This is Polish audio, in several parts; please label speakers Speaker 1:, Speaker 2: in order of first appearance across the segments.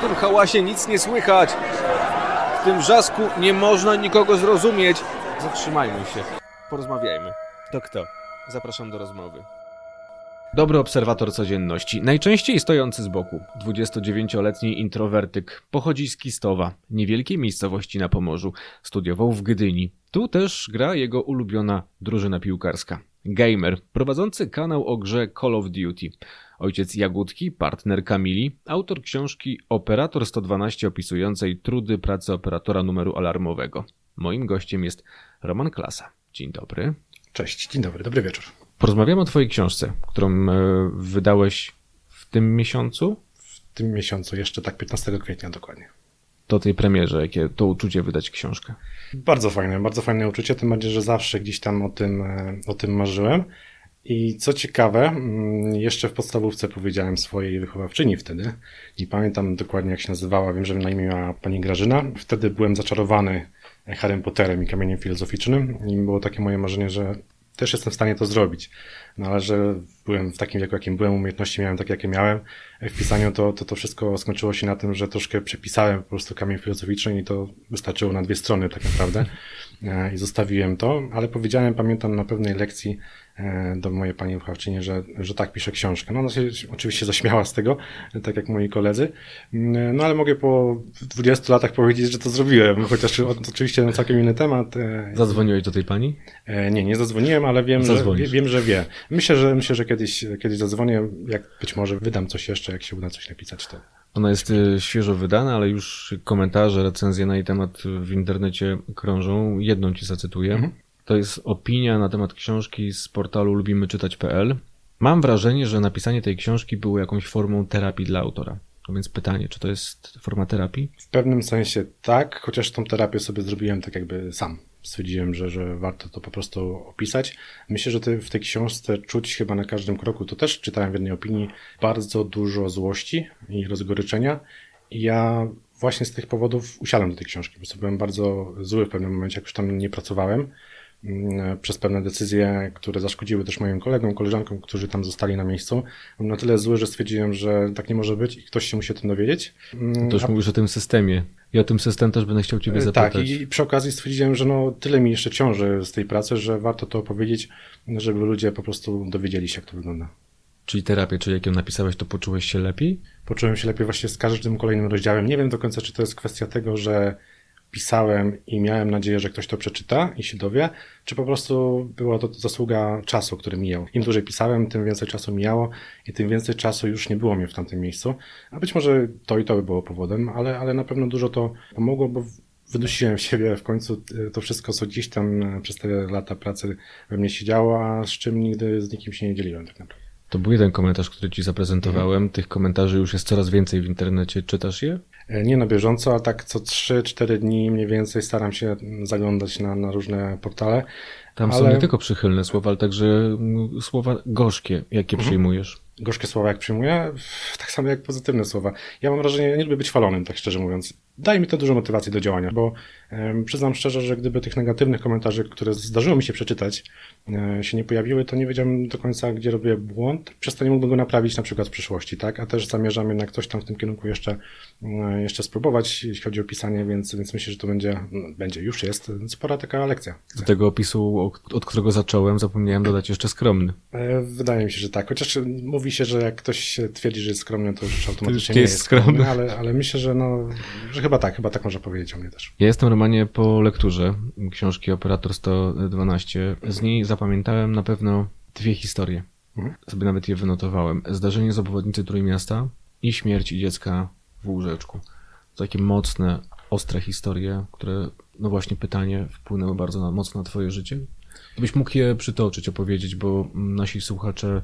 Speaker 1: W tym hałasie nic nie słychać. W tym wrzasku nie można nikogo zrozumieć. Zatrzymajmy się. Porozmawiajmy. To kto? Zapraszam do rozmowy. Dobry obserwator codzienności, najczęściej stojący z boku. 29-letni introwertyk, pochodzi z Kistowa, niewielkiej miejscowości na Pomorzu. Studiował w Gdyni. Tu też gra jego ulubiona drużyna piłkarska. Gamer, prowadzący kanał o grze Call of Duty. Ojciec Jagódki, partner Kamili, autor książki Operator 112 opisującej trudy pracy operatora numeru alarmowego. Moim gościem jest Roman Klasa. Dzień dobry.
Speaker 2: Cześć, dzień dobry, dobry wieczór.
Speaker 1: Porozmawiamy o Twojej książce, którą e, wydałeś w tym miesiącu.
Speaker 2: W tym miesiącu, jeszcze tak 15 kwietnia dokładnie.
Speaker 1: Do tej premierze, jakie to uczucie wydać książkę?
Speaker 2: Bardzo fajne, bardzo fajne uczucie, tym bardziej, że zawsze gdzieś tam o tym, e, o tym marzyłem. I co ciekawe, mm, jeszcze w podstawówce powiedziałem swojej wychowawczyni wtedy, nie pamiętam dokładnie jak się nazywała, wiem, że na imię miała pani Grażyna. Wtedy byłem zaczarowany Harrym Potterem i kamieniem filozoficznym i było takie moje marzenie, że też jestem w stanie to zrobić. No ale że byłem w takim wieku, jakim byłem, umiejętności miałem takie, jakie miałem. W pisaniu to, to, to wszystko skończyło się na tym, że troszkę przepisałem po prostu kamień filozoficzny i to wystarczyło na dwie strony tak naprawdę. E, I zostawiłem to, ale powiedziałem, pamiętam na pewnej lekcji, E, do mojej pani wychowawczyni, że, że tak pisze książkę. No ona się oczywiście zaśmiała z tego, tak jak moi koledzy, mm, no ale mogę po 20 latach powiedzieć, że to zrobiłem, chociaż oczywiście na całkiem inny temat.
Speaker 1: E, Zadzwoniłeś do tej pani?
Speaker 2: E, nie, nie zadzwoniłem, ale wiem, że, wiem, że wie. Myślę, że myślę, że kiedyś, kiedyś zadzwonię, jak być może wydam coś jeszcze, jak się uda coś napisać, to
Speaker 1: ona jest świeżo wydana, ale już komentarze, recenzje na jej temat w internecie krążą. Jedną ci zacytuję. Mhm. To jest opinia na temat książki z portalu lubimyczytać.pl. Mam wrażenie, że napisanie tej książki było jakąś formą terapii dla autora. No więc pytanie, czy to jest forma terapii?
Speaker 2: W pewnym sensie tak, chociaż tą terapię sobie zrobiłem tak jakby sam. Stwierdziłem, że, że warto to po prostu opisać. Myślę, że w tej książce czuć chyba na każdym kroku, to też czytałem w jednej opinii, bardzo dużo złości i rozgoryczenia. I ja właśnie z tych powodów usiadłem do tej książki, bo byłem bardzo zły w pewnym momencie, jak już tam nie pracowałem przez pewne decyzje, które zaszkodziły też moim kolegom, koleżankom, którzy tam zostali na miejscu. Byłem na tyle zły, że stwierdziłem, że tak nie może być i ktoś się musi o tym dowiedzieć.
Speaker 1: Mm, to już A... mówisz o tym systemie. I o tym system też będę chciał Ciebie e, zapytać.
Speaker 2: Tak, i przy okazji stwierdziłem, że no tyle mi jeszcze ciąży z tej pracy, że warto to opowiedzieć, żeby ludzie po prostu dowiedzieli się, jak to wygląda.
Speaker 1: Czyli terapię, czyli jak ją napisałeś, to poczułeś się lepiej?
Speaker 2: Poczułem się lepiej właśnie z każdym kolejnym rozdziałem. Nie wiem do końca, czy to jest kwestia tego, że pisałem i miałem nadzieję, że ktoś to przeczyta i się dowie, czy po prostu była to zasługa czasu, który mijał. Im dłużej pisałem, tym więcej czasu mijało i tym więcej czasu już nie było mnie w tamtym miejscu. A być może to i to by było powodem, ale, ale na pewno dużo to pomogło, bo wydusiłem siebie w końcu e, to wszystko, co gdzieś tam e, przez te lata pracy we mnie siedziało, a z czym nigdy z nikim się nie dzieliłem tak naprawdę.
Speaker 1: To był jeden komentarz, który ci zaprezentowałem. Mhm. Tych komentarzy już jest coraz więcej w internecie. Czytasz je?
Speaker 2: E, nie na bieżąco, a tak co 3-4 dni mniej więcej staram się zaglądać na, na różne portale.
Speaker 1: Tam ale... są nie tylko przychylne słowa, ale także mm, słowa gorzkie, jakie mhm. przyjmujesz
Speaker 2: gorzkie słowa jak przyjmuję, tak samo jak pozytywne słowa. Ja mam wrażenie, ja nie lubię być chwalonym, tak szczerze mówiąc. Daje mi to dużo motywacji do działania, bo przyznam szczerze, że gdyby tych negatywnych komentarzy, które zdarzyło mi się przeczytać, e, się nie pojawiły, to nie wiedziałem do końca, gdzie robię błąd, przez to nie mógłbym go naprawić na przykład w przyszłości, tak? A też zamierzam jednak coś tam w tym kierunku jeszcze, e, jeszcze spróbować, jeśli chodzi o pisanie, więc, więc myślę, że to będzie, no, będzie, już jest spora taka lekcja.
Speaker 1: Do tego opisu, od którego zacząłem, zapomniałem dodać jeszcze skromny.
Speaker 2: E, wydaje mi się, że tak, chociaż mówi się, że jak ktoś twierdzi, że jest skromny, to już automatycznie nie jest skromny, skromny ale, ale myślę, że, no, że chyba tak, chyba tak można powiedzieć o mnie też.
Speaker 1: Ja jestem Romanie po lekturze książki Operator 112. Z niej zapamiętałem na pewno dwie historie. Mhm. Sobie nawet je wynotowałem. Zdarzenie z obwodnicy Trójmiasta i śmierć dziecka w łóżeczku. Takie mocne, ostre historie, które, no właśnie pytanie, wpłynęły bardzo na, mocno na twoje życie. Gdybyś mógł je przytoczyć, opowiedzieć, bo nasi słuchacze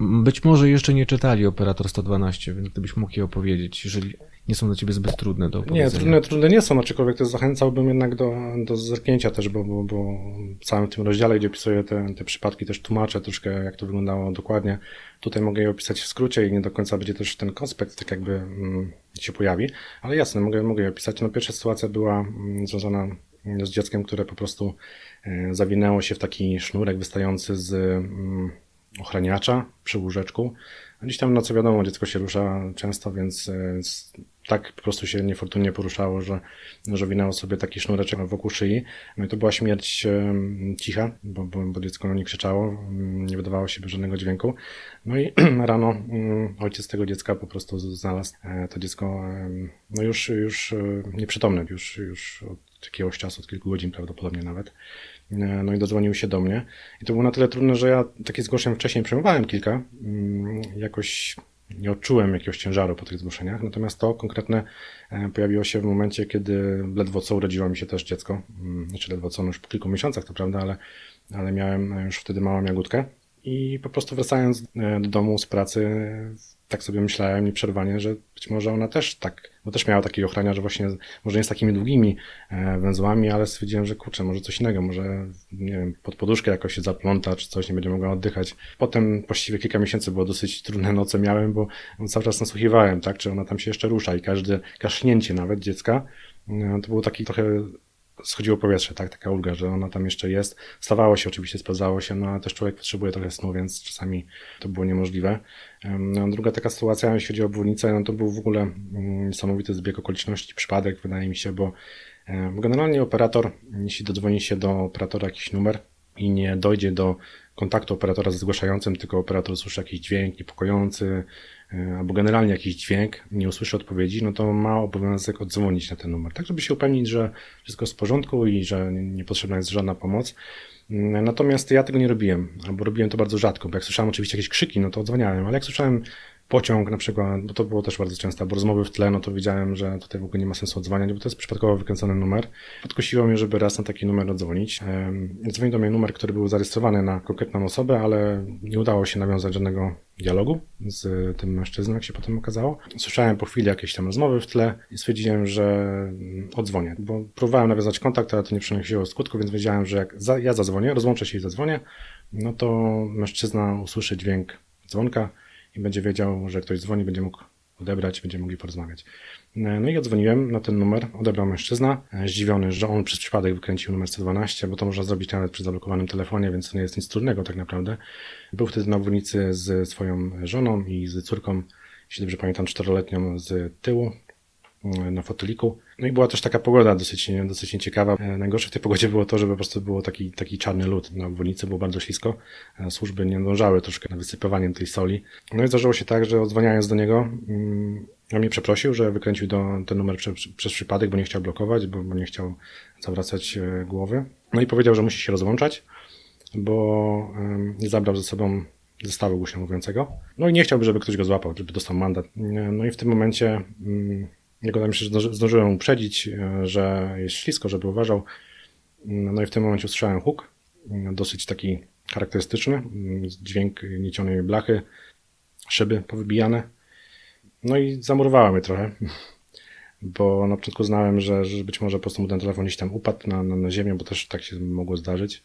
Speaker 1: być może jeszcze nie czytali Operator 112, więc gdybyś mógł je opowiedzieć, jeżeli nie są dla ciebie zbyt trudne do opowiedzenia.
Speaker 2: Nie, trudne, trudne nie są, aczkolwiek też zachęcałbym jednak do, do zerknięcia też, bo, bo, bo w całym tym rozdziale, gdzie opisuję te, te przypadki, też tłumaczę troszkę, jak to wyglądało dokładnie. Tutaj mogę je opisać w skrócie i nie do końca będzie też ten konspekt tak jakby mm, się pojawi, ale jasne, mogę, mogę je opisać. No pierwsza sytuacja była mm, związana z dzieckiem, które po prostu e, zawinęło się w taki sznurek wystający z mm, ochraniacza przy łóżeczku. Gdzieś tam, no co wiadomo, dziecko się rusza często, więc tak po prostu się niefortunnie poruszało, że, że winęło sobie taki sznureczek wokół szyi. No i to była śmierć cicha, bo, bo, bo dziecko nie krzyczało, nie wydawało się żadnego dźwięku. No i rano ojciec tego dziecka po prostu znalazł e, to dziecko no już, już e, nieprzytomne, już, już od jakiegoś czasu, od kilku godzin prawdopodobnie nawet. E, no i dodzwonił się do mnie. I to było na tyle trudne, że ja takie zgłoszeń wcześniej przyjmowałem kilka. Mm, jakoś nie odczułem jakiegoś ciężaru po tych zgłoszeniach, natomiast to konkretne e, pojawiło się w momencie, kiedy ledwo co urodziło mi się też dziecko. Mm, znaczy ledwo co, no już po kilku miesiącach to prawda, ale, ale miałem już wtedy małą jagódkę. I po prostu wracając e, do domu z pracy, tak sobie myślałem nieprzerwanie, że być może ona też tak, bo też miała taki ochraniarz właśnie, może nie z takimi długimi e, węzłami, ale stwierdziłem, że kurczę, może coś innego, może nie wiem, pod poduszkę jakoś się zapląta, czy coś, nie będzie mogła oddychać. Potem właściwie kilka miesięcy było dosyć trudne noce miałem, bo cały czas nasłuchiwałem, tak, czy ona tam się jeszcze rusza i każde kasznięcie nawet dziecka, e, to był taki trochę schodziło powietrze, tak, taka ulga, że ona tam jeszcze jest. Stawało się oczywiście, sprawdzało się, no ale też człowiek potrzebuje trochę snu, więc czasami to było niemożliwe. No, druga taka sytuacja, jeśli chodzi o obwodnicę, no to był w ogóle mm, niesamowity zbieg okoliczności, przypadek, wydaje mi się, bo generalnie operator, jeśli dodzwoni się do operatora jakiś numer i nie dojdzie do kontaktu operatora ze zgłaszającym, tylko operator usłyszy jakiś dźwięk niepokojący, E, albo generalnie jakiś dźwięk, nie usłyszy odpowiedzi, no to ma obowiązek odzwonić na ten numer, tak żeby się upewnić, że wszystko jest w porządku i że niepotrzebna jest żadna pomoc. Mm, natomiast ja tego nie robiłem, albo robiłem to bardzo rzadko, bo jak słyszałem oczywiście jakieś krzyki, no to odzwaniałem, ale jak słyszałem pociąg na przykład, bo to było też bardzo często, albo rozmowy w tle, no to wiedziałem, że tutaj w ogóle nie ma sensu odzwaniać, bo to jest przypadkowo wykręcony numer. Podkusiło mnie, żeby raz na taki numer odzwonić. Dzwonił do mnie numer, który był zarejestrowany na konkretną osobę, ale nie udało się nawiązać żadnego dialogu z tym mężczyzną, jak się potem okazało. Słyszałem po chwili jakieś tam rozmowy w tle i stwierdziłem, że odzwonię, bo próbowałem nawiązać kontakt, ale to nie przynosiło skutku, więc wiedziałem, że jak ja zadzwonię, rozłączę się i zadzwonię, no to mężczyzna usłyszy dźwięk dzwonka, i będzie wiedział, że ktoś dzwoni, będzie mógł odebrać, będziemy mogli porozmawiać. E, no i odzwoniłem na ten numer, odebrał mężczyzna, e, zdziwiony, że on przez przypadek wykręcił numer 112, bo to można zrobić nawet przy zablokowanym telefonie, więc to nie jest nic trudnego tak naprawdę. Był wtedy na obwodnicy z swoją żoną i z córką, jeśli dobrze pamiętam, czteroletnią z tyłu, na foteliku. No i była też taka pogoda dosyć, dosyć nieciekawa. E, najgorsze w tej pogodzie było to, że po prostu było taki, taki czarny lód na obwodnicy, było bardzo ślisko. E, służby nie dążały troszkę na wysypywaniem tej soli. No i zdarzyło się tak, że odzwaniając do niego, mm, on mnie przeprosił, że wykręcił do, ten numer prze, przez przypadek, bo nie chciał blokować, bo, bo nie chciał zawracać głowy. No i powiedział, że musi się rozłączać, bo nie zabrał ze sobą zestawu głośno mówiącego. No i nie chciałby, żeby ktoś go złapał, żeby dostał mandat. No i w tym momencie mm, jego tam jeszcze zdążyłem uprzedzić, e, że jest ślisko, żeby uważał. No i w tym momencie usłyszałem huk, dosyć taki charakterystyczny, dźwięk niecionej blachy, szyby powybijane. No i zamurowała mnie trochę, bo na początku znałem, że, że być może po prostu mu ten telefon gdzieś tam upadł na, na, na ziemię, bo też tak się mogło zdarzyć,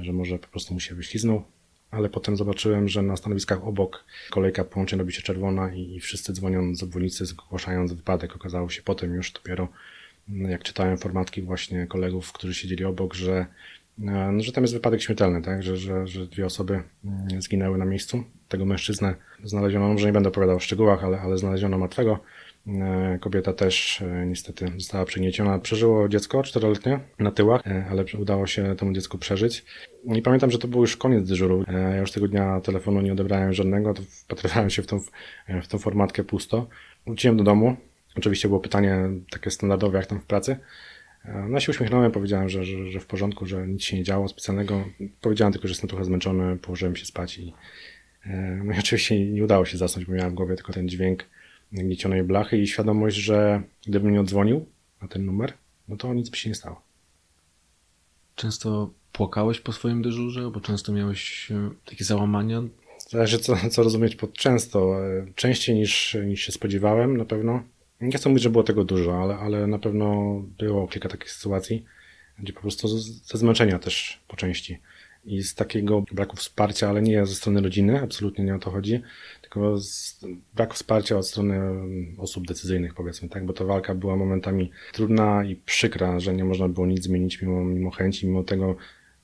Speaker 2: że może po prostu mu się wyśliznął ale potem zobaczyłem, że na stanowiskach obok kolejka połączeń robi się czerwona i wszyscy dzwonią z obwodnicy, zgłaszając wypadek. Okazało się potem już dopiero, mm, jak czytałem formatki właśnie kolegów, którzy siedzieli obok, że, e, no, że tam jest wypadek śmiertelny, tak? że, że, że dwie osoby mm, zginęły na miejscu. Tego mężczyznę znaleziono, może nie będę opowiadał o szczegółach, ale, ale znaleziono martwego. E, kobieta też e, niestety została przygnieciona. Przeżyło dziecko czteroletnie na tyłach, e, ale udało się temu dziecku przeżyć. I pamiętam, że to był już koniec dyżuru. Ja już tego dnia telefonu nie odebrałem żadnego, to wpatrywałem się w tą, w tą formatkę pusto. Wróciłem do domu. Oczywiście było pytanie takie standardowe, jak tam w pracy. No się uśmiechnąłem, powiedziałem, że, że, że w porządku, że nic się nie działo specjalnego. Powiedziałem tylko, że jestem trochę zmęczony, położyłem się spać i no i oczywiście nie udało się zasnąć, bo miałem w głowie tylko ten dźwięk gniecionej blachy i świadomość, że gdybym nie odzwonił na ten numer, no to nic by się nie stało.
Speaker 1: Często płakałeś po swoim dyżurze, bo często miałeś e, takie załamania?
Speaker 2: Zależy co, co rozumieć pod często. E, częściej niż, niż się spodziewałem na pewno. Nie chcę mówić, że było tego dużo, ale, ale na pewno było kilka takich sytuacji, gdzie po prostu ze zmęczenia też po części i z takiego braku wsparcia, ale nie ze strony rodziny, absolutnie nie o to chodzi, z braku wsparcia od strony osób decyzyjnych, powiedzmy, tak, bo ta walka była momentami trudna i przykra, że nie można było nic zmienić mimo, mimo chęci, mimo tego,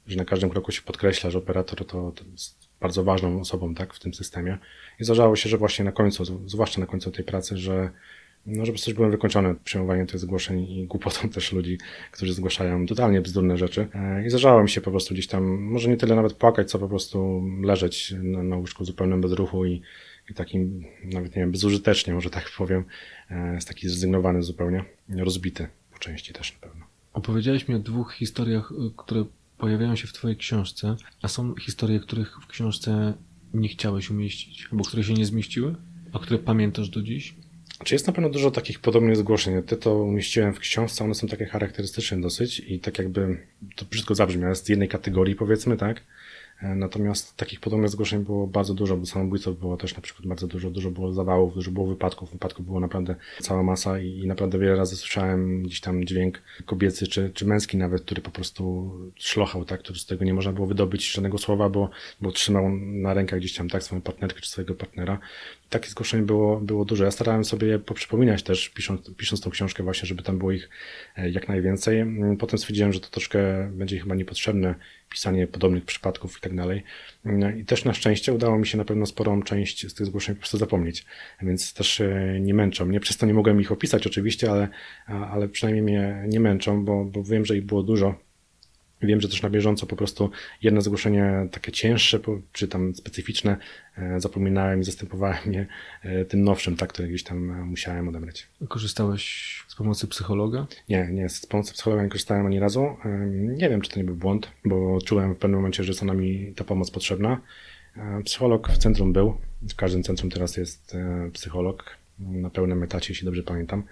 Speaker 2: że na każdym kroku się podkreśla, że operator to, to jest bardzo ważną osobą, tak, w tym systemie. I zdarzało się, że właśnie na końcu, zwłaszcza na końcu tej pracy, że no, że po prostu byłem wykończony przyjmowaniem tych zgłoszeń i głupotą też ludzi, którzy zgłaszają totalnie bzdurne rzeczy. E, I zdarzało mi się po prostu gdzieś tam, może nie tyle nawet płakać, co po prostu leżeć na, na łóżku zupełnym bezruchu i, i takim, nawet nie wiem, bezużytecznie, może tak powiem, jest taki zrezygnowany zupełnie, rozbity po części też na pewno.
Speaker 1: Opowiedziałeś mi o dwóch historiach, które pojawiają się w Twojej książce, a są historie, których w książce nie chciałeś umieścić, albo które się nie zmieściły, a które pamiętasz do dziś?
Speaker 2: Czy jest na pewno dużo takich podobnych zgłoszeń? Ty to umieściłem w książce, one są takie charakterystyczne dosyć i tak jakby to wszystko zabrzmia, z jednej kategorii powiedzmy, tak? E, natomiast takich podobnych zgłoszeń było bardzo dużo, bo samobójców było też na przykład bardzo dużo, dużo było zawałów, dużo było wypadków, wypadków było naprawdę cała masa i, i naprawdę wiele razy słyszałem gdzieś tam dźwięk kobiecy czy, czy męski nawet, który po prostu szlochał, tak, który z tego nie można było wydobyć żadnego słowa, bo, bo trzymał na rękach gdzieś tam tak swoją partnerkę czy swojego partnera. Takich zgłoszeń było, było dużo. Ja starałem sobie poprzypominać też, pisząc, pisząc tą książkę właśnie, żeby tam było ich e, jak najwięcej. Potem stwierdziłem, że to troszkę będzie chyba niepotrzebne pisanie podobnych przypadków i tak dalej. I też na szczęście udało mi się na pewno sporą część z tych zgłoszeń po prostu zapomnieć, więc też e, nie męczą mnie. Przez to nie mogłem ich opisać oczywiście, ale, ale przynajmniej mnie nie męczą, bo, bo wiem, że ich było dużo Wiem, że też na bieżąco po prostu jedno zgłoszenie takie cięższe, czy tam specyficzne, e, zapominałem i zastępowałem je e, tym nowszym, tak, które gdzieś tam e, musiałem odebrać.
Speaker 1: Korzystałeś z pomocy psychologa?
Speaker 2: Nie, nie, z pomocy psychologa nie korzystałem ani razu. Nie wiem, czy to nie był błąd, bo czułem w pewnym momencie, że jest ona mi ta pomoc potrzebna. Psycholog w centrum był, w każdym centrum teraz jest psycholog, na pełnym etacie, jeśli dobrze pamiętam.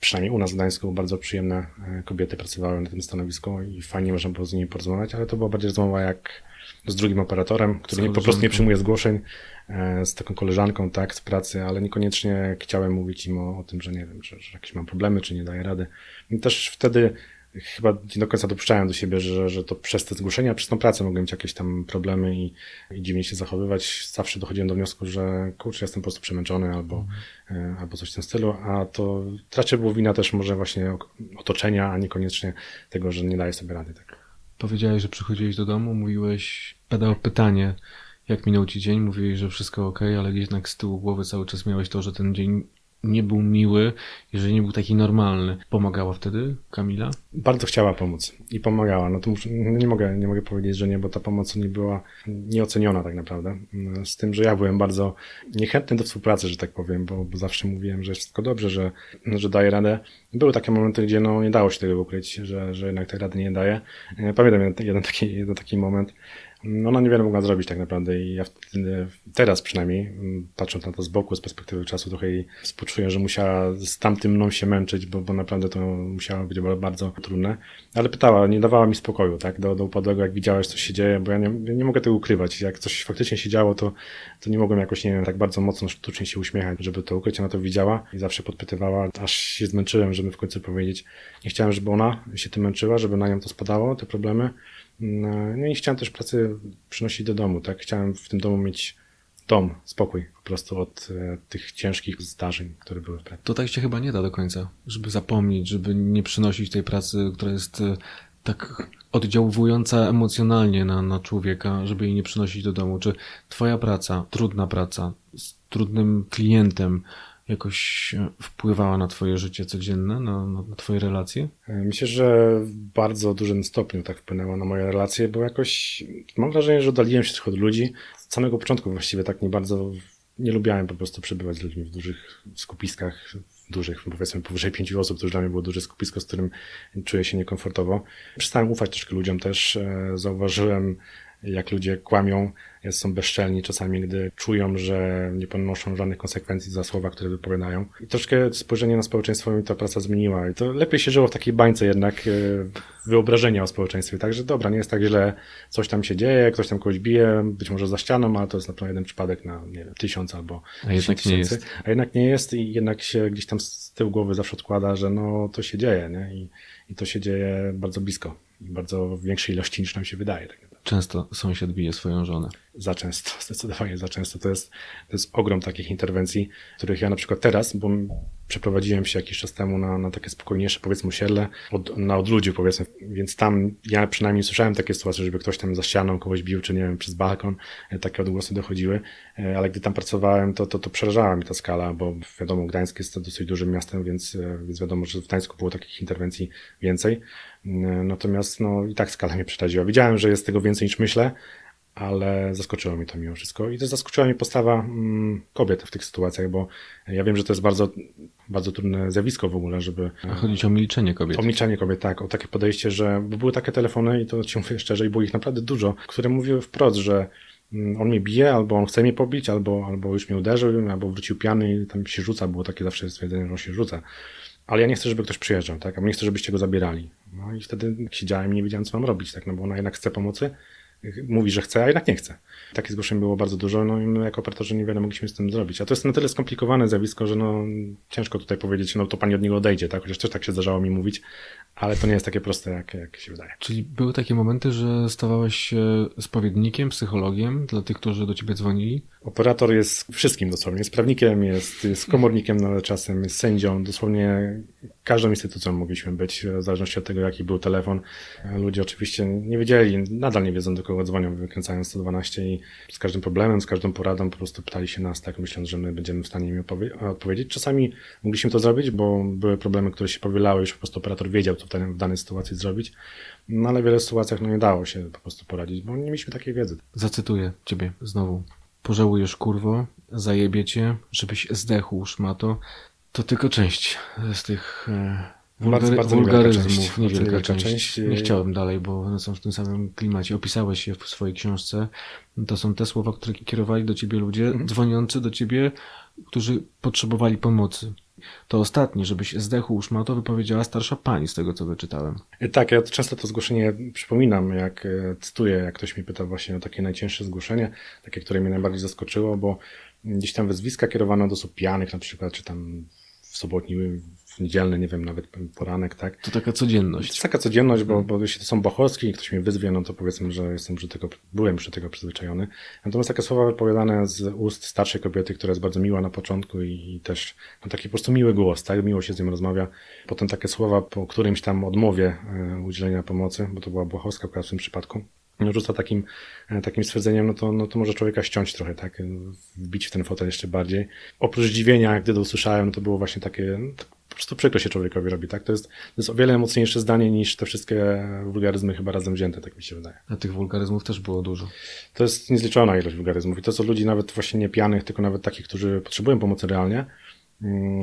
Speaker 2: Przynajmniej u nas w Gdańsku bardzo przyjemne e, kobiety pracowały na tym stanowisku i fajnie można było z nimi porozmawiać, ale to była bardziej rozmowa jak z drugim operatorem, który po prostu nie przyjmuje zgłoszeń, e, z taką koleżanką, tak, z pracy, ale niekoniecznie chciałem mówić im o, o tym, że nie wiem, że, że jakieś mam problemy, czy nie daję rady. I też wtedy chyba nie do końca dopuszczałem do siebie, że, że to przez te zgłoszenia, przez tą pracę mogłem mieć jakieś tam problemy i, i dziwnie się zachowywać. Zawsze dochodziłem do wniosku, że kurczę, jestem po prostu przemęczony albo, mm. albo coś w tym stylu, a to raczej było wina też może właśnie otoczenia, a niekoniecznie tego, że nie daję sobie rady. Tak.
Speaker 1: Powiedziałeś, że przychodziłeś do domu, mówiłeś, padało pytanie, jak minął ci dzień, mówiłeś, że wszystko ok, ale jednak z tyłu głowy cały czas miałeś to, że ten dzień nie był miły, jeżeli nie był taki normalny. Pomagała wtedy Kamila?
Speaker 2: Bardzo chciała pomóc i pomagała. No to muszę, nie, mogę, nie mogę powiedzieć, że nie, bo ta pomoc nie była nieoceniona tak naprawdę. Z tym, że ja byłem bardzo niechętny do współpracy, że tak powiem, bo, bo zawsze mówiłem, że jest wszystko dobrze, że, że daję radę. Były takie momenty, gdzie no, nie dało się tego ukryć, że, że jednak tej rady nie daje. Pamiętam jeden, taki, jeden taki moment, ona niewiele mogła zrobić tak naprawdę i ja wtedy, teraz przynajmniej, mm, patrząc na to z boku, z perspektywy czasu, trochę jej współczuję, że musiała z tamtym mną się męczyć, bo, bo naprawdę to musiało być bardzo trudne. Ale pytała, nie dawała mi spokoju, tak, do, do upadłego, jak widziałeś, co się dzieje, bo ja nie, nie mogę tego ukrywać. Jak coś faktycznie się działo, to, to nie mogłem jakoś, nie wiem, tak bardzo mocno sztucznie się uśmiechać, żeby to ukryć. Ona to widziała i zawsze podpytywała, aż się zmęczyłem, żeby w końcu powiedzieć. Nie chciałem, żeby ona się tym męczyła, żeby na nią to spadało, te problemy. No, no i chciałem też pracy przynosić do domu, tak? Chciałem w tym domu mieć dom, spokój po prostu od e, tych ciężkich zdarzeń, które były w pracy.
Speaker 1: To tak się chyba nie da do końca, żeby zapomnieć, żeby nie przynosić tej pracy, która jest e, tak oddziaływująca emocjonalnie na, na człowieka, żeby jej nie przynosić do domu. Czy twoja praca, trudna praca, z trudnym klientem, jakoś wpływała na Twoje życie codzienne, na, na, Twoje relacje?
Speaker 2: E, myślę, że w bardzo dużym stopniu tak wpłynęło na moje relacje, bo jakoś mam wrażenie, że oddaliłem się trochę od ludzi. Z samego początku właściwie tak nie bardzo nie lubiałem po prostu przebywać z ludźmi w dużych skupiskach, dużych, powiedzmy powyżej pięciu osób, to już dla mnie było duże skupisko, z którym czuję się niekomfortowo. Przestałem ufać troszkę ludziom też. E, zauważyłem, jak ludzie kłamią, są bezczelni czasami, gdy czują, że nie ponoszą żadnych konsekwencji za słowa, które wypowiadają. I troszkę spojrzenie na społeczeństwo mi ta praca zmieniła. I to lepiej się żyło w takiej bańce jednak e, wyobrażenia o społeczeństwie. Także dobra, nie jest tak źle, coś tam się dzieje, ktoś tam kogoś bije, być może za ścianą, ale to jest na pewno jeden przypadek na, nie wiem, tysiąc albo
Speaker 1: A jednak tysięcy. nie jest.
Speaker 2: A jednak nie jest i jednak się gdzieś tam z tyłu głowy zawsze odkłada, że no to się dzieje, nie? I, i to się dzieje bardzo blisko i bardzo w większej ilości niż nam się wydaje. Tak
Speaker 1: Często sąsiad bije swoją żonę.
Speaker 2: za często, zdecydowanie za często. To jest, to jest ogrom takich interwencji, których ja na przykład teraz, bo przeprowadziłem się jakiś czas temu na, na takie spokojniejsze, powiedzmy, osiedle, od, na odludziu, powiedzmy, więc tam ja przynajmniej słyszałem takie sytuacje, żeby ktoś tam za ścianą kogoś bił, czy nie wiem, przez balkon, e, takie odgłosy dochodziły, e, ale gdy tam pracowałem, to, to, to przerażała mi ta skala, bo wiadomo, Gdańsk jest dosyć dużym miastem, więc, e, więc wiadomo, że w Gdańsku było takich interwencji więcej. Natomiast no i tak skala mnie przeraziła. Widziałem, że jest tego więcej niż myślę, ale zaskoczyło mnie to mimo wszystko. I też zaskoczyła mnie postawa mm, kobiet w tych sytuacjach, bo ja wiem, że to jest bardzo, bardzo trudne zjawisko w ogóle, żeby...
Speaker 1: A chodzi o milczenie kobiet.
Speaker 2: O milczenie kobiet, tak. O takie podejście, że... Bo były takie telefony i to ci mówię szczerze i było ich naprawdę dużo, które mówiły wprost, że mm, on mnie bije, albo on chce mnie pobić, albo, albo już mnie uderzył, albo wrócił piany i tam się rzuca. Było takie zawsze stwierdzenie, że on się rzuca. Ale ja nie chcę, żeby ktoś przyjeżdżał, tak? A nie chcę, żebyście go zabierali. No i wtedy siedziałem i nie wiedziałem, co mam robić, tak? No bo ona jednak chce pomocy, mówi, że chce, a jednak nie chce. Takich zgłoszeń było bardzo dużo, no i my jako operatorzy niewiele mogliśmy z tym zrobić. A to jest na tyle skomplikowane zjawisko, że no ciężko tutaj powiedzieć, no to pani od niego odejdzie, tak? Chociaż też tak się zdarzało mi mówić, ale to nie jest takie proste, jak, jak się wydaje.
Speaker 1: Czyli były takie momenty, że stawałeś się spowiednikiem, psychologiem dla tych, którzy do ciebie dzwonili?
Speaker 2: Operator jest wszystkim dosłownie. Jest prawnikiem, jest, jest komornikiem nawet czasem, jest sędzią. Dosłownie każdą instytucją mogliśmy być, w zależności od tego, jaki był telefon. Ludzie oczywiście nie wiedzieli, nadal nie wiedzą, do kogo dzwonią, wykręcając 112 i z każdym problemem, z każdą poradą po prostu pytali się nas, tak myśląc, że my będziemy w stanie im odpowiedzieć. Czasami mogliśmy to zrobić, bo były problemy, które się powielały, już po prostu operator wiedział, co w danej sytuacji zrobić. No ale w wielu sytuacjach no, nie dało się po prostu poradzić, bo nie mieliśmy takiej wiedzy.
Speaker 1: Zacytuję ciebie znowu. Pożałujesz kurwo, zajebiecie, żebyś zdechł szmato. To tylko część z tych e, wulgary, bardzo wulgaryzmów, niewielka, niewielka część. część. Nie chciałem dalej, bo one są w tym samym klimacie. Opisałeś je w swojej książce. To są te słowa, które kierowali do ciebie ludzie, mhm. dzwoniący do ciebie, którzy potrzebowali pomocy. To ostatnie, żebyś zdechł szmato, wypowiedziała starsza pani, z tego co wyczytałem.
Speaker 2: E, tak, ja często to zgłoszenie przypominam, jak e, cytuję, jak ktoś mi pyta właśnie o takie najcięższe zgłoszenie, takie, które mnie najbardziej zaskoczyło, bo gdzieś tam wezwiska kierowano do osób pijanych na przykład, czy tam w sobotni, w niedzielny, nie wiem, nawet poranek, tak.
Speaker 1: To taka codzienność. To
Speaker 2: jest taka codzienność, bo, bo jeśli to są bochowskie i ktoś mnie wyzwie, no to powiedzmy, że jestem przy tego, byłem przy tego przyzwyczajony. Natomiast takie słowa wypowiadane z ust starszej kobiety, która jest bardzo miła na początku i, i też no, taki po prostu miły głos, tak, miło się z nim rozmawia. Potem takie słowa po którymś tam odmowie e, udzielenia pomocy, bo to była bochowska w tym przypadku, rzuca takim, e, takim stwierdzeniem, no to, no to może człowieka ściąć trochę, tak, wbić w ten fotel jeszcze bardziej. Oprócz zdziwienia, gdy to usłyszałem, to było właśnie takie, po prostu przykro się człowiekowi robi, tak? To jest, to jest o wiele mocniejsze zdanie niż te wszystkie wulgaryzmy chyba razem wzięte, tak mi się wydaje.
Speaker 1: A tych wulgaryzmów też było dużo.
Speaker 2: To jest niezliczona ilość wulgaryzmów i to co ludzi nawet właśnie nie pijanych, tylko nawet takich, którzy potrzebują pomocy realnie,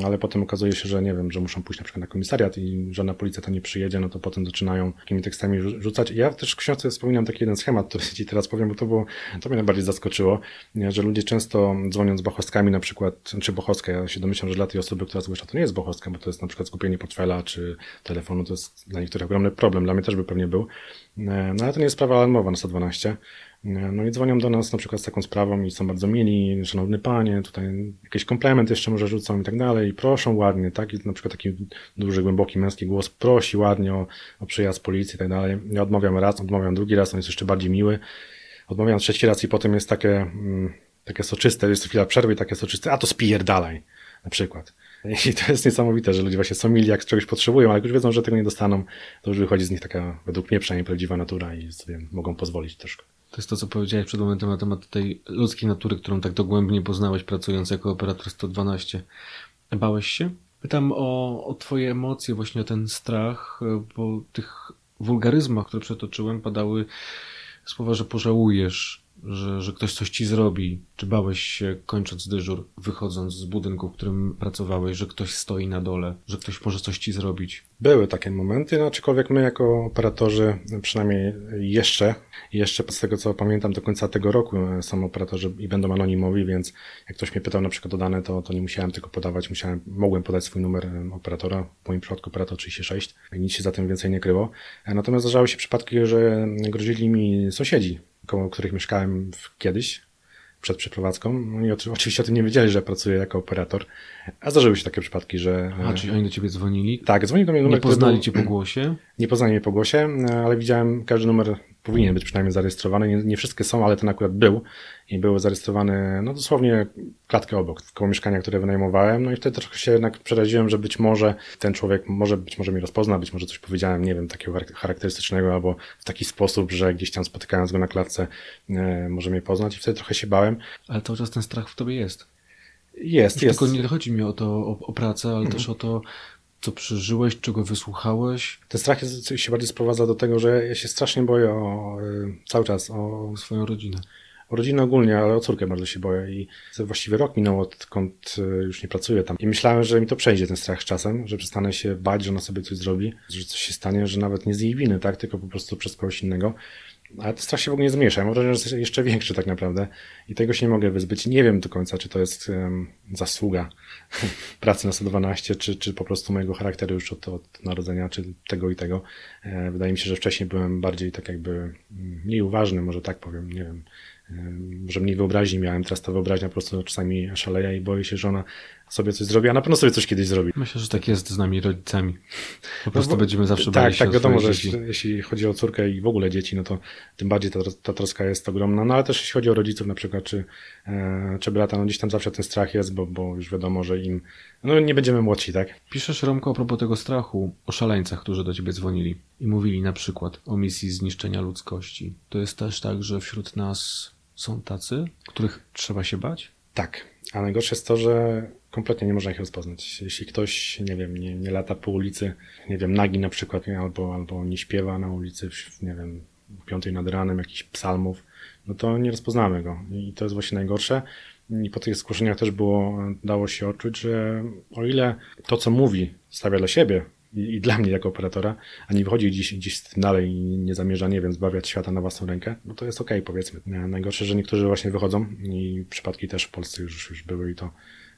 Speaker 2: ale potem okazuje się, że nie wiem, że muszą pójść na przykład na komisariat i żadna policja tam nie przyjedzie, no to potem zaczynają takimi tekstami rzucać. Ja też w książce wspominam taki jeden schemat, który ci teraz powiem, bo to było, to mnie najbardziej zaskoczyło, że ludzie często dzwoniąc bochostkami na przykład, czy bochostka, ja się domyślam, że dla tej osoby, która zgłasza, to nie jest bochostka, bo to jest na przykład skupienie portfela czy telefonu, to jest dla niektórych ogromny problem, dla mnie też by pewnie był. E, no ale to nie jest sprawa alarmowa na 112. No i dzwonią do nas na przykład z taką sprawą i są bardzo mieli, szanowny panie, tutaj jakiś komplement jeszcze może rzucą i tak dalej, i proszą ładnie, tak? I na przykład taki duży, głęboki męski głos prosi ładnie o, o przyjazd policji i tak dalej. Ja odmawiam raz, odmawiam drugi raz, on jest jeszcze bardziej miły. Odmawiam trzeci raz i potem jest takie, mm, takie soczyste, jest chwila przerwy takie soczyste, a to dalej, na przykład. I to jest niesamowite, że ludzie właśnie są mili, jak czegoś potrzebują, ale jak już wiedzą, że tego nie dostaną, to już wychodzi z nich taka, według mnie przynajmniej, prawdziwa natura i sobie mogą pozwolić troszkę.
Speaker 1: To jest to, co powiedziałeś przed momentem na temat tej ludzkiej natury, którą tak dogłębnie poznałeś pracując jako operator 112. Bałeś się? Pytam o, o twoje emocje, właśnie o ten strach, bo tych wulgaryzmach, które przetoczyłem, padały słowa, że pożałujesz, że, że ktoś coś ci zrobi? Czy bałeś się, kończąc dyżur, wychodząc z budynku, w którym pracowałeś, że ktoś stoi na dole, że ktoś może coś ci zrobić?
Speaker 2: Były takie momenty, no, aczkolwiek my jako operatorzy, przynajmniej jeszcze, jeszcze z tego co pamiętam do końca tego roku e, są operatorzy i będą anonimowi, więc jak ktoś mnie pytał na przykład o dane, to, to nie musiałem tego podawać, musiałem, mogłem podać swój numer e, operatora, w moim przypadku operator 36 i nic się za tym więcej nie kryło. E, natomiast zdarzały się przypadki, że grozili mi sąsiedzi, koło których mieszkałem kiedyś, przed przeprowadzką. Oni oczywiście o tym nie wiedzieli, że pracuję jako operator, a zdarzyły się takie przypadki, że...
Speaker 1: A, czyli oni do ciebie dzwonili?
Speaker 2: Tak, dzwonili do mnie
Speaker 1: numer, Nie poznali był... cię po głosie?
Speaker 2: Nie poznali mnie po głosie, ale widziałem każdy numer powinien być przynajmniej zarejestrowany. Nie, nie wszystkie są, ale ten akurat był i były zarejestrowane, no dosłownie klatkę obok, koło mieszkania, które wynajmowałem. No i wtedy trochę się jednak przeraziłem, że być może ten człowiek może, być może mnie rozpozna, być może coś powiedziałem, nie wiem, takiego charakterystycznego albo w taki sposób, że gdzieś tam spotykając go na klatce e, może mnie poznać i wtedy trochę się bałem.
Speaker 1: Ale cały czas ten strach w tobie jest.
Speaker 2: Jest, jest.
Speaker 1: Tylko nie chodzi mi o to, o, o pracę, ale mhm. też o to, co przeżyłeś, czego wysłuchałeś.
Speaker 2: Ten strach jest, się bardziej sprowadza do tego, że ja się strasznie boję o, e, cały czas o
Speaker 1: swoją rodzinę.
Speaker 2: O rodzinę ogólnie, ale o córkę bardzo się boję i właściwie rok minął, odkąd e, już nie pracuję tam. I myślałem, że mi to przejdzie ten strach z czasem, że przestanę się bać, że ona sobie coś zrobi, że coś się stanie, że nawet nie z jej winy, tak, tylko po prostu przez kogoś innego. Ale ten strach się w ogóle nie zmniejsza. Mam wrażenie, że jest jeszcze większy tak naprawdę i tego się nie mogę wyzbyć. Nie wiem do końca, czy to jest um, zasługa pracy na 112, czy, czy po prostu mojego charakteru już od, od narodzenia, czy tego i tego. E, wydaje mi się, że wcześniej byłem bardziej tak jakby mm, mniej uważny, może tak powiem, nie wiem. Może mniej wyobraźni miałem, teraz ta wyobraźnia po prostu czasami szaleje i boję się, że ona sobie coś zrobi, a na pewno sobie coś kiedyś zrobi.
Speaker 1: Myślę, że tak jest z nami rodzicami. Po prostu no, będziemy zawsze
Speaker 2: tak,
Speaker 1: bali
Speaker 2: się Tak, wiadomo, że jeśli, jeśli chodzi o córkę i w ogóle dzieci, no to tym bardziej ta, ta troska jest ogromna, no ale też jeśli chodzi o rodziców na przykład, czy, e, czy brata, no gdzieś tam zawsze ten strach jest, bo, bo już wiadomo, że im, no nie będziemy młodsi, tak?
Speaker 1: Piszesz, Romko, a propos tego strachu, o szaleńcach, którzy do ciebie dzwonili i mówili na przykład o misji zniszczenia ludzkości. To jest też tak, że wśród nas są tacy, których trzeba się bać?
Speaker 2: Tak. A najgorsze jest to, że kompletnie nie można ich rozpoznać. Jeśli ktoś, nie wiem, nie, nie lata po ulicy, nie wiem, nagi na przykład, albo, albo nie śpiewa na ulicy, nie wiem, piątej nad ranem jakichś psalmów, no to nie rozpoznamy go. I to jest właśnie najgorsze. I po tych zgłoszeniach też było, dało się odczuć, że o ile to, co mówi, stawia dla siebie i, i, dla mnie jako operatora, a nie wychodzi gdzieś, gdzieś z tym dalej i nie zamierza, nie wiem, zbawiać świata na własną rękę, no to jest okej, okay, powiedzmy. Najgorsze, że niektórzy właśnie wychodzą i przypadki też w Polsce już, już były i to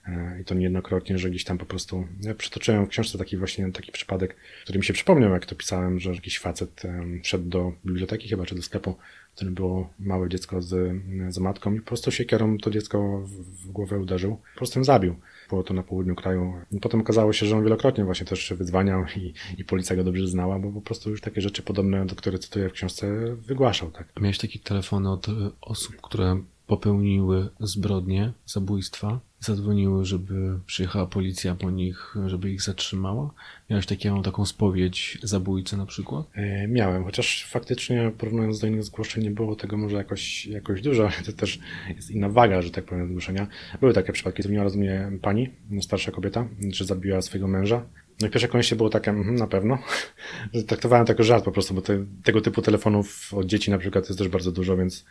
Speaker 2: E, i to niejednokrotnie, że gdzieś tam po prostu ja przytoczyłem w książce taki właśnie taki przypadek, który mi się przypomniał, jak to pisałem, że jakiś facet wszedł do biblioteki chyba, czy do sklepu, w którym było małe dziecko z, z matką i po prostu siekierą to dziecko w głowę uderzył, po prostu ją zabił. Było to na południu kraju. I potem okazało się, że on wielokrotnie właśnie też wyzwaniał i, i policja go dobrze znała, bo po prostu już takie rzeczy podobne, do których cytuję w książce, wygłaszał. Tak.
Speaker 1: Miałeś takie telefony od osób, które popełniły zbrodnie, zabójstwa, zadzwoniły, żeby przyjechała policja po nich, żeby ich zatrzymała? Miałeś taką, taką spowiedź zabójcy na przykład?
Speaker 2: E, miałem, chociaż faktycznie porównując do innych zgłoszeń nie było tego może jakoś, jakoś dużo, ale to też jest inna waga, że tak powiem, zgłoszenia. Były takie przypadki, dzwoniła do mnie pani, starsza kobieta, że zabiła swojego męża. No pierwsze kolejności było takie, mm, na pewno. Traktowałem to jako żart po prostu, bo te, tego typu telefonów od dzieci na przykład jest też bardzo dużo, więc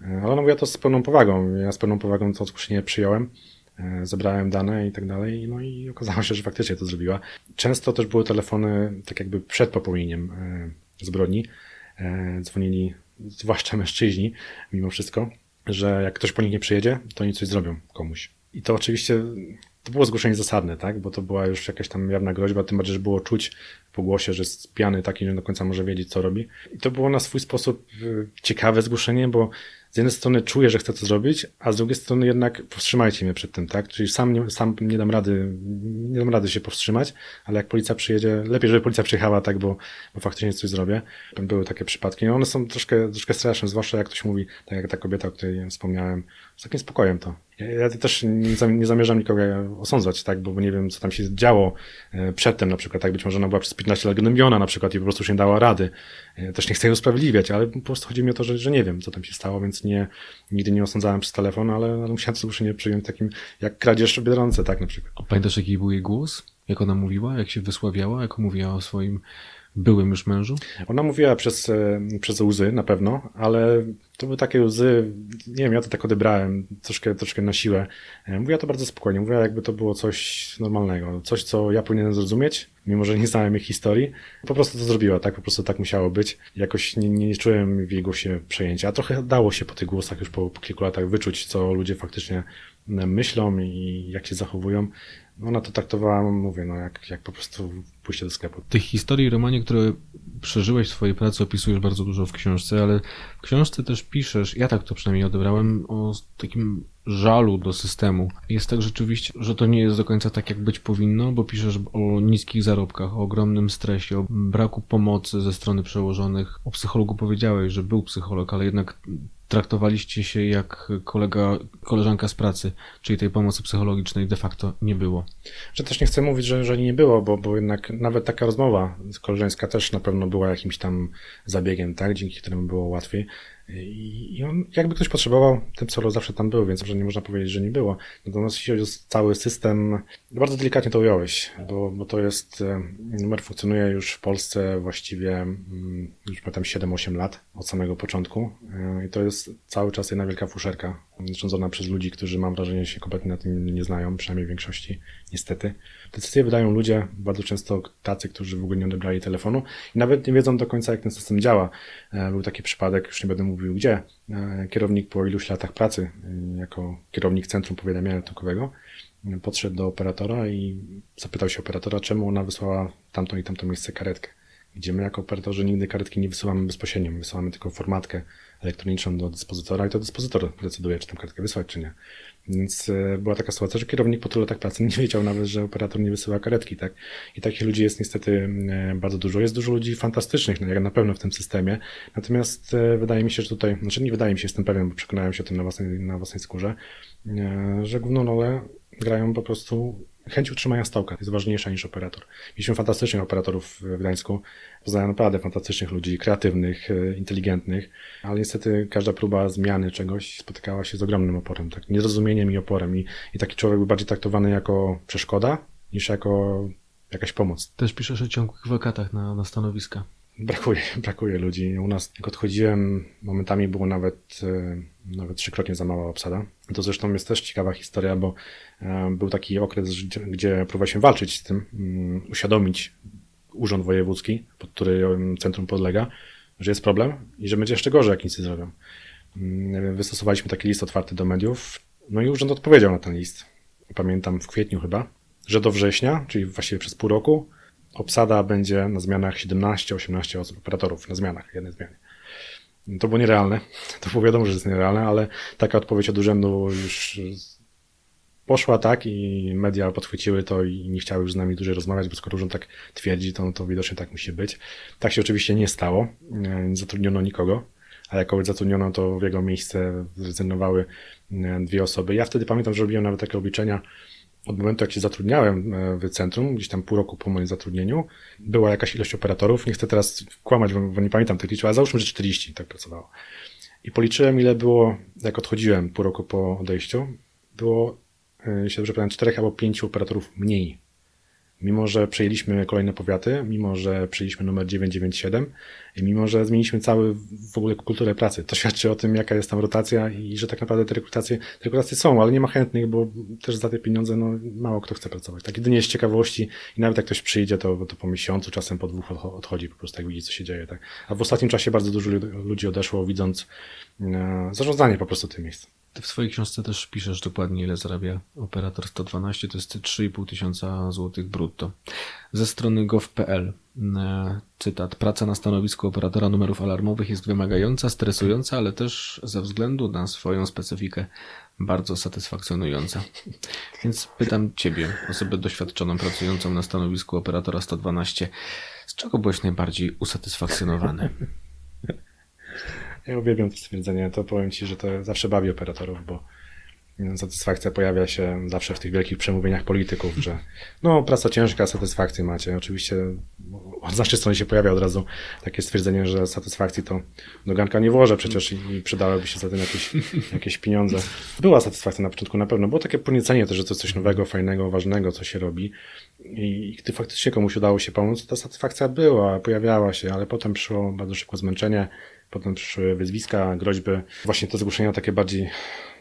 Speaker 2: E, ale ona mówiła to z pełną powagą. Ja z pełną powagą to zgłoszenie przyjąłem, zebrałem dane i tak dalej, no i okazało się, że faktycznie to zrobiła. Często też były telefony tak jakby przed popełnieniem e, zbrodni. Dzwonili zwłaszcza mężczyźni, mimo wszystko, że jak ktoś po nich nie przyjedzie, to oni coś zrobią komuś. I to oczywiście to było zgłoszenie zasadne, tak? Bo to była już jakaś tam jawna groźba, tym bardziej, że było czuć po głosie, że jest piany taki, że do końca może wiedzieć, co robi. I to było na swój sposób ciekawe zgłoszenie, bo z jednej strony czuję, że chcę to zrobić, a z drugiej strony jednak powstrzymajcie mnie przed tym, tak? Czyli sam nie, sam nie dam rady, nie dam rady się powstrzymać, ale jak policja przyjedzie, lepiej, żeby policja przyjechała, tak, bo, bo faktycznie coś zrobię. Były takie przypadki. No one są troszkę, troszkę straszne, zwłaszcza jak ktoś mówi, tak jak ta kobieta, o której wspomniałem, z takim spokojem to. Ja, też nie, zamierzam nikogo osądzać, tak, bo nie wiem, co tam się działo e, przedtem na przykład, tak, być może ona była przez 15 lat gnębiona na przykład i po prostu się nie dała rady. Ja też nie chcę jej usprawiedliwiać, ale po prostu chodzi mi o to, że, że nie wiem, co tam się stało, więc nie, nigdy nie osądzałem przez telefon, ale, musiałem to zgłoszenie przyjąć takim, jak kradzież w tak, na przykład.
Speaker 1: A pamiętasz, jaki był jej głos? Jak ona mówiła, jak się wysławiała, jak mówiła o swoim byłym już mężu?
Speaker 2: Ona mówiła przez, e, przez łzy na pewno, ale to były takie łzy, nie wiem, ja to tak odebrałem troszkę, troszkę na siłę. E, mówiła to bardzo spokojnie, mówiła jakby to było coś normalnego, coś, co ja powinienem zrozumieć, mimo że nie znałem ich historii. Po prostu to zrobiła, tak, po prostu tak musiało być. Jakoś nie, nie czułem w jej głosie przejęcia, a trochę dało się po tych głosach już po, po kilku latach wyczuć, co ludzie faktycznie myślą i jak się zachowują. Ona to traktowała, mówię, no jak, jak po prostu pójście do sklepu.
Speaker 1: Tych historii, Romanie, które przeżyłeś w swojej pracy, opisujesz bardzo dużo w książce, ale w książce też piszesz, ja tak to przynajmniej odebrałem, o takim żalu do systemu. Jest tak rzeczywiście, że to nie jest do końca tak, jak być powinno, bo piszesz o niskich zarobkach, o ogromnym stresie, o braku pomocy ze strony przełożonych. O psychologu powiedziałeś, że był psycholog, ale jednak traktowaliście się jak kolega, koleżanka z pracy, czyli tej pomocy psychologicznej de facto nie było.
Speaker 2: Że też nie chcę mówić, że, że nie było, bo, bo jednak nawet taka rozmowa koleżeńska też na pewno była jakimś tam zabiegiem, tak, dzięki któremu było łatwiej. I on, jakby ktoś potrzebował, ten psycholog zawsze tam był, więc może nie można powiedzieć, że nie było. Natomiast jeśli chodzi o cały system, bardzo delikatnie to ująłeś, bo, bo to jest, e, numer funkcjonuje już w Polsce właściwie, mm, już pamiętam 7-8 lat od samego początku e, i to jest cały czas jedna wielka fuszerka, rządzona przez ludzi, którzy mam wrażenie się kompletnie na tym nie znają, przynajmniej w większości, niestety. Decyzje wydają ludzie, bardzo często tacy, którzy w ogóle nie odebrali telefonu i nawet nie wiedzą do końca, jak ten system działa. E, był taki przypadek, już nie będę mówił gdzie, e, kierownik po iluś latach pracy, e, jako kierownik Centrum Powiadamiania Ratunkowego, podszedł do operatora i zapytał się operatora, czemu ona wysłała tamtą i tamtą miejsce karetkę. Gdzie my jako operatorzy nigdy karetki nie wysyłamy bezpośrednio, wysyłamy tylko formatkę elektroniczną do dyspozytora i to dyspozytor decyduje, czy tę karetkę wysłać, czy nie. Więc e, była taka sytuacja, że kierownik po tylu latach pracy nie wiedział nawet, że operator nie wysyła karetki, tak? I takich ludzi jest niestety e, bardzo dużo. Jest dużo ludzi fantastycznych, no, na pewno w tym systemie. Natomiast e, wydaje mi się, że tutaj, znaczy nie wydaje mi się, jestem pewien, bo przekonałem się o tym na własnej, na własnej skórze, że główną rolę grają po prostu chęć utrzymania stołka jest ważniejsza niż operator. Mieliśmy fantastycznych operatorów w Gdańsku, poznałem naprawdę fantastycznych ludzi, kreatywnych, e, inteligentnych, ale niestety każda próba zmiany czegoś spotykała się z ogromnym oporem, tak, niezrozumieniem i oporem i, i taki człowiek był bardziej traktowany jako przeszkoda niż jako jakaś pomoc.
Speaker 1: Też piszesz o ciągłych wakatach na, na stanowiska.
Speaker 2: Brakuje, brakuje ludzi. U nas, jak odchodziłem, momentami było nawet, e, nawet trzykrotnie za mała obsada. To zresztą jest też ciekawa historia, bo e, był taki okres, gdzie próbowaliśmy walczyć z tym, mm, uświadomić Urząd Wojewódzki, pod który centrum podlega, że jest problem i że będzie jeszcze gorzej, jak nic nie zrobią. Mm, wystosowaliśmy taki list otwarty do mediów, no i urząd odpowiedział na ten list. Pamiętam w kwietniu chyba, że do września, czyli właściwie przez pół roku, obsada będzie na zmianach 17-18 osób, operatorów na zmianach, jednej zmianie. To było nierealne. To było wiadomo, że jest nierealne, ale taka odpowiedź od urzędu już poszła tak i media podchwyciły to i nie chciały już z nami dłużej rozmawiać, bo skoro urząd tak twierdzi, to, to widocznie tak musi być. Tak się oczywiście nie stało. Nie zatrudniono nikogo, ale kogoś zatrudniono, to w jego miejsce zrezygnowały dwie osoby. Ja wtedy pamiętam, że robiłem nawet takie obliczenia, od momentu, jak się zatrudniałem e, w centrum, gdzieś tam pół roku po moim zatrudnieniu, była jakaś ilość operatorów. Nie chcę teraz kłamać, bo nie pamiętam tych liczb, ale załóżmy, że 40 tak pracowało. I policzyłem, ile było, jak odchodziłem pół roku po odejściu, było, e, jeśli dobrze pamiętam, 4 albo 5 operatorów mniej Mimo, że przejęliśmy kolejne powiaty, mimo, że przejęliśmy numer 997 i mimo, że zmieniliśmy cały w ogóle kulturę pracy. To świadczy o tym, jaka jest tam rotacja i że tak naprawdę te rekrutacje, te rekrutacje są, ale nie ma chętnych, bo też za te pieniądze no, mało kto chce pracować. Tak jedynie z ciekawości i nawet jak ktoś przyjdzie, to, to po miesiącu, czasem po dwóch odchodzi po prostu, jak widzi, co się dzieje. Tak? A w ostatnim czasie bardzo dużo ludzi odeszło, widząc e, zarządzanie po prostu tym miejscem.
Speaker 1: Ty w swojej książce też piszesz dokładnie, ile zarabia operator 112, to jest 3,5 tysiąca złotych brutto. Ze strony gov.pl e, cytat. Praca na stanowisku operatora numerów alarmowych jest wymagająca, stresująca, ale też ze względu na swoją specyfikę bardzo satysfakcjonująca. Więc pytam Ciebie, osobę doświadczoną pracującą na stanowisku operatora 112, z czego byłeś najbardziej usatysfakcjonowany?
Speaker 2: Ja uwielbiam to stwierdzenie. To powiem Ci, że to zawsze bawi operatorów, bo satysfakcja pojawia się zawsze w tych wielkich przemówieniach polityków, że no praca ciężka, satysfakcję macie. Oczywiście od naszej strony się pojawia od razu takie stwierdzenie, że satysfakcji to do garnka nie włożę przecież i przydałyby się za tym jakieś, jakieś pieniądze. Była satysfakcja na początku na pewno, było takie podniecenie też, że to coś nowego, fajnego, ważnego, co się robi i gdy faktycznie komuś udało się pomóc, to ta satysfakcja była, pojawiała się, ale potem przyszło bardzo szybko zmęczenie, Potem przyszły wyzwiska, groźby, właśnie te zgłoszenia takie bardziej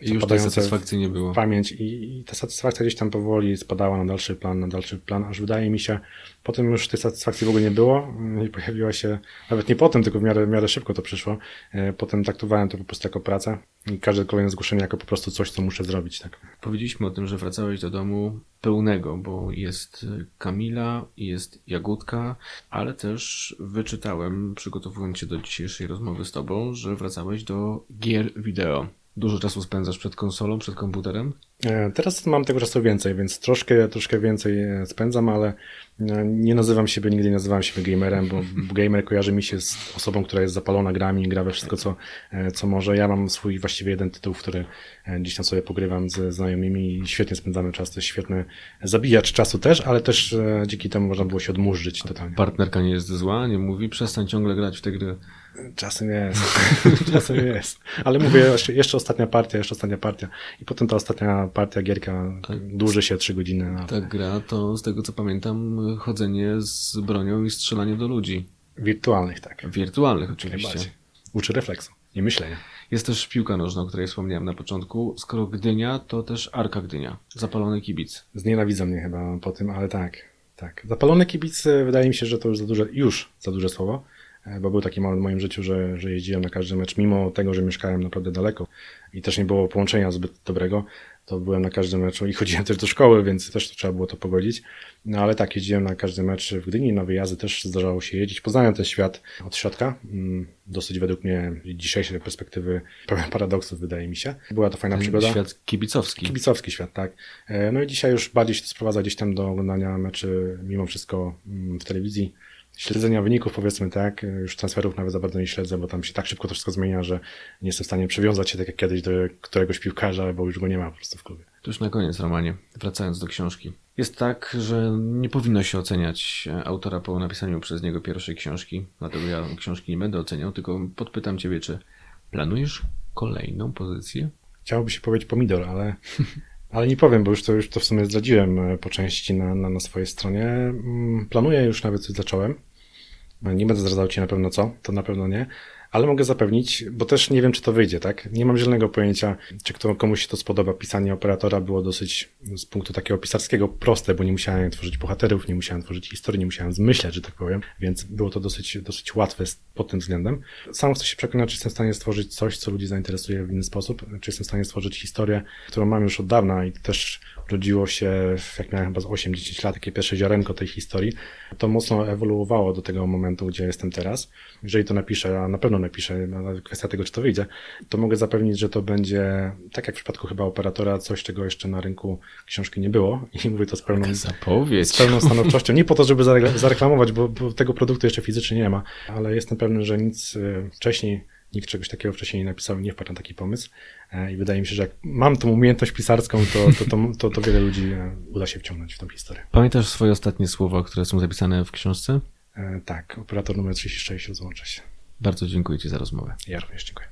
Speaker 1: I już tej satysfakcji nie było.
Speaker 2: pamięć i, i ta satysfakcja gdzieś tam powoli spadała na dalszy plan, na dalszy plan, aż wydaje mi się, potem już tej satysfakcji w ogóle nie było i pojawiła się, nawet nie potem, tylko w miarę, w miarę szybko to przyszło. E, potem traktowałem to po prostu jako pracę i każde kolejne zgłoszenie jako po prostu coś, co muszę zrobić. Tak.
Speaker 1: Powiedzieliśmy o tym, że wracałeś do domu pełnego, bo jest Kamila, jest Jagódka, ale też wyczytałem, przygotowując się do dzisiejszej rozmowy z Tobą, że wracałeś do gier wideo. Dużo czasu spędzasz przed konsolą, przed komputerem?
Speaker 2: E, teraz mam tego czasu więcej, więc troszkę, troszkę więcej e, spędzam, ale e, nie nazywam siebie, nigdy nie nazywam siebie gamerem, bo gamer kojarzy mi się z osobą, która jest zapalona grami, gra we wszystko, co, co może. Ja mam swój właściwie jeden tytuł, który gdzieś tam sobie pogrywam ze znajomymi i świetnie spędzamy czas. To jest świetny zabijacz czasu też, ale też dzięki temu można było się odmurzyć totalnie.
Speaker 1: Partnerka nie jest zła, nie mówi, przestań ciągle grać w te gry.
Speaker 2: Czasem jest, czasem jest. Ale mówię, jeszcze, jeszcze ostatnia partia, jeszcze ostatnia partia. I potem ta ostatnia partia, gierka tak. dłuży się trzy godziny. Ale...
Speaker 1: Ta gra to, z tego co pamiętam, chodzenie z bronią i strzelanie do ludzi.
Speaker 2: Wirtualnych, tak.
Speaker 1: Wirtualnych oczywiście.
Speaker 2: Uczy refleksu i myślenia.
Speaker 1: Jest też piłka nożna, o której wspomniałem na początku. Skoro Gdynia, to też Arka Gdynia. Zapalony kibic.
Speaker 2: Znienawidzą mnie chyba po tym, ale tak. tak. Zapalony kibic, e, wydaje mi się, że to już za duże, już za duże słowo bo był taki moment w moim życiu, że, że jeździłem na każdy mecz, mimo tego, że mieszkałem naprawdę daleko i też nie było połączenia zbyt dobrego, to byłem na każdym meczu i chodziłem też do szkoły, więc też trzeba było to pogodzić. No ale tak, jeździłem na każdy mecz w Gdyni, na wyjazdy też zdarzało się jeździć. Poznałem ten świat od środka, mm, dosyć według mnie dzisiejszej perspektywy pełen paradoksów wydaje mi się. Była to fajna
Speaker 1: ten
Speaker 2: przygoda.
Speaker 1: Świat kibicowski.
Speaker 2: Kibicowski świat, tak. E, no i dzisiaj już bardziej się to sprowadza gdzieś tam do oglądania meczy mimo wszystko mm, w telewizji śledzenia wyników, powiedzmy tak, już transferów nawet za bardzo nie śledzę, bo tam się tak szybko to wszystko zmienia, że nie jestem w stanie przywiązać się tak jak kiedyś do któregoś piłkarza, bo już go nie ma po prostu w klubie.
Speaker 1: To już na koniec, Romanie, wracając do książki. Jest tak, że nie powinno się oceniać autora po napisaniu przez niego pierwszej książki, dlatego ja książki nie będę oceniał, tylko podpytam Ciebie, czy planujesz kolejną pozycję?
Speaker 2: Chciałoby się powiedzieć pomidor, ale Ale nie powiem, bo już to, już to w sumie zdradziłem e, po części na, na, na swojej stronie. Mm, planuję już nawet coś zacząłem. Nie będę zdradzał Ci na pewno co, to na pewno nie, ale mogę zapewnić, bo też nie wiem, czy to wyjdzie, tak? Nie mam zielonego pojęcia, czy kto, komuś się to spodoba. Pisanie operatora było dosyć z punktu takiego pisarskiego proste, bo nie musiałem tworzyć bohaterów, nie musiałem tworzyć historii, nie musiałem zmyślać, że tak powiem, więc było to dosyć, dosyć łatwe pod tym względem. Sam chcę się przekonać, czy jestem w stanie stworzyć coś, co ludzi zainteresuje w inny sposób, czy jestem w stanie stworzyć historię, którą mam już od dawna i też rodziło się, jak miałem chyba z 8-10 lat, takie pierwsze ziarenko tej historii. To mocno ewoluowało do tego momentu, gdzie jestem teraz. Jeżeli to napiszę, a na pewno napiszę, kwestia tego, czy to wyjdzie, to mogę zapewnić, że to będzie, tak jak w przypadku chyba operatora, coś, czego jeszcze na rynku książki nie było. I mówię to z pełną, z pełną stanowczością. Nie po to, żeby zareklamować, bo, bo tego produktu jeszcze fizycznie nie ma, ale jestem pewny, że nic e, wcześniej nikt czegoś takiego wcześniej nie napisał i nie wpadł na taki pomysł. E, I wydaje mi się, że jak mam tą umiejętność pisarską, to, to, to, to, to wiele ludzi e, uda się wciągnąć w tą historię.
Speaker 1: Pamiętasz swoje ostatnie słowa, które są zapisane w książce?
Speaker 2: E, tak, operator numer 36 rozłącza się.
Speaker 1: Bardzo dziękuję Ci za rozmowę.
Speaker 2: Ja również dziękuję.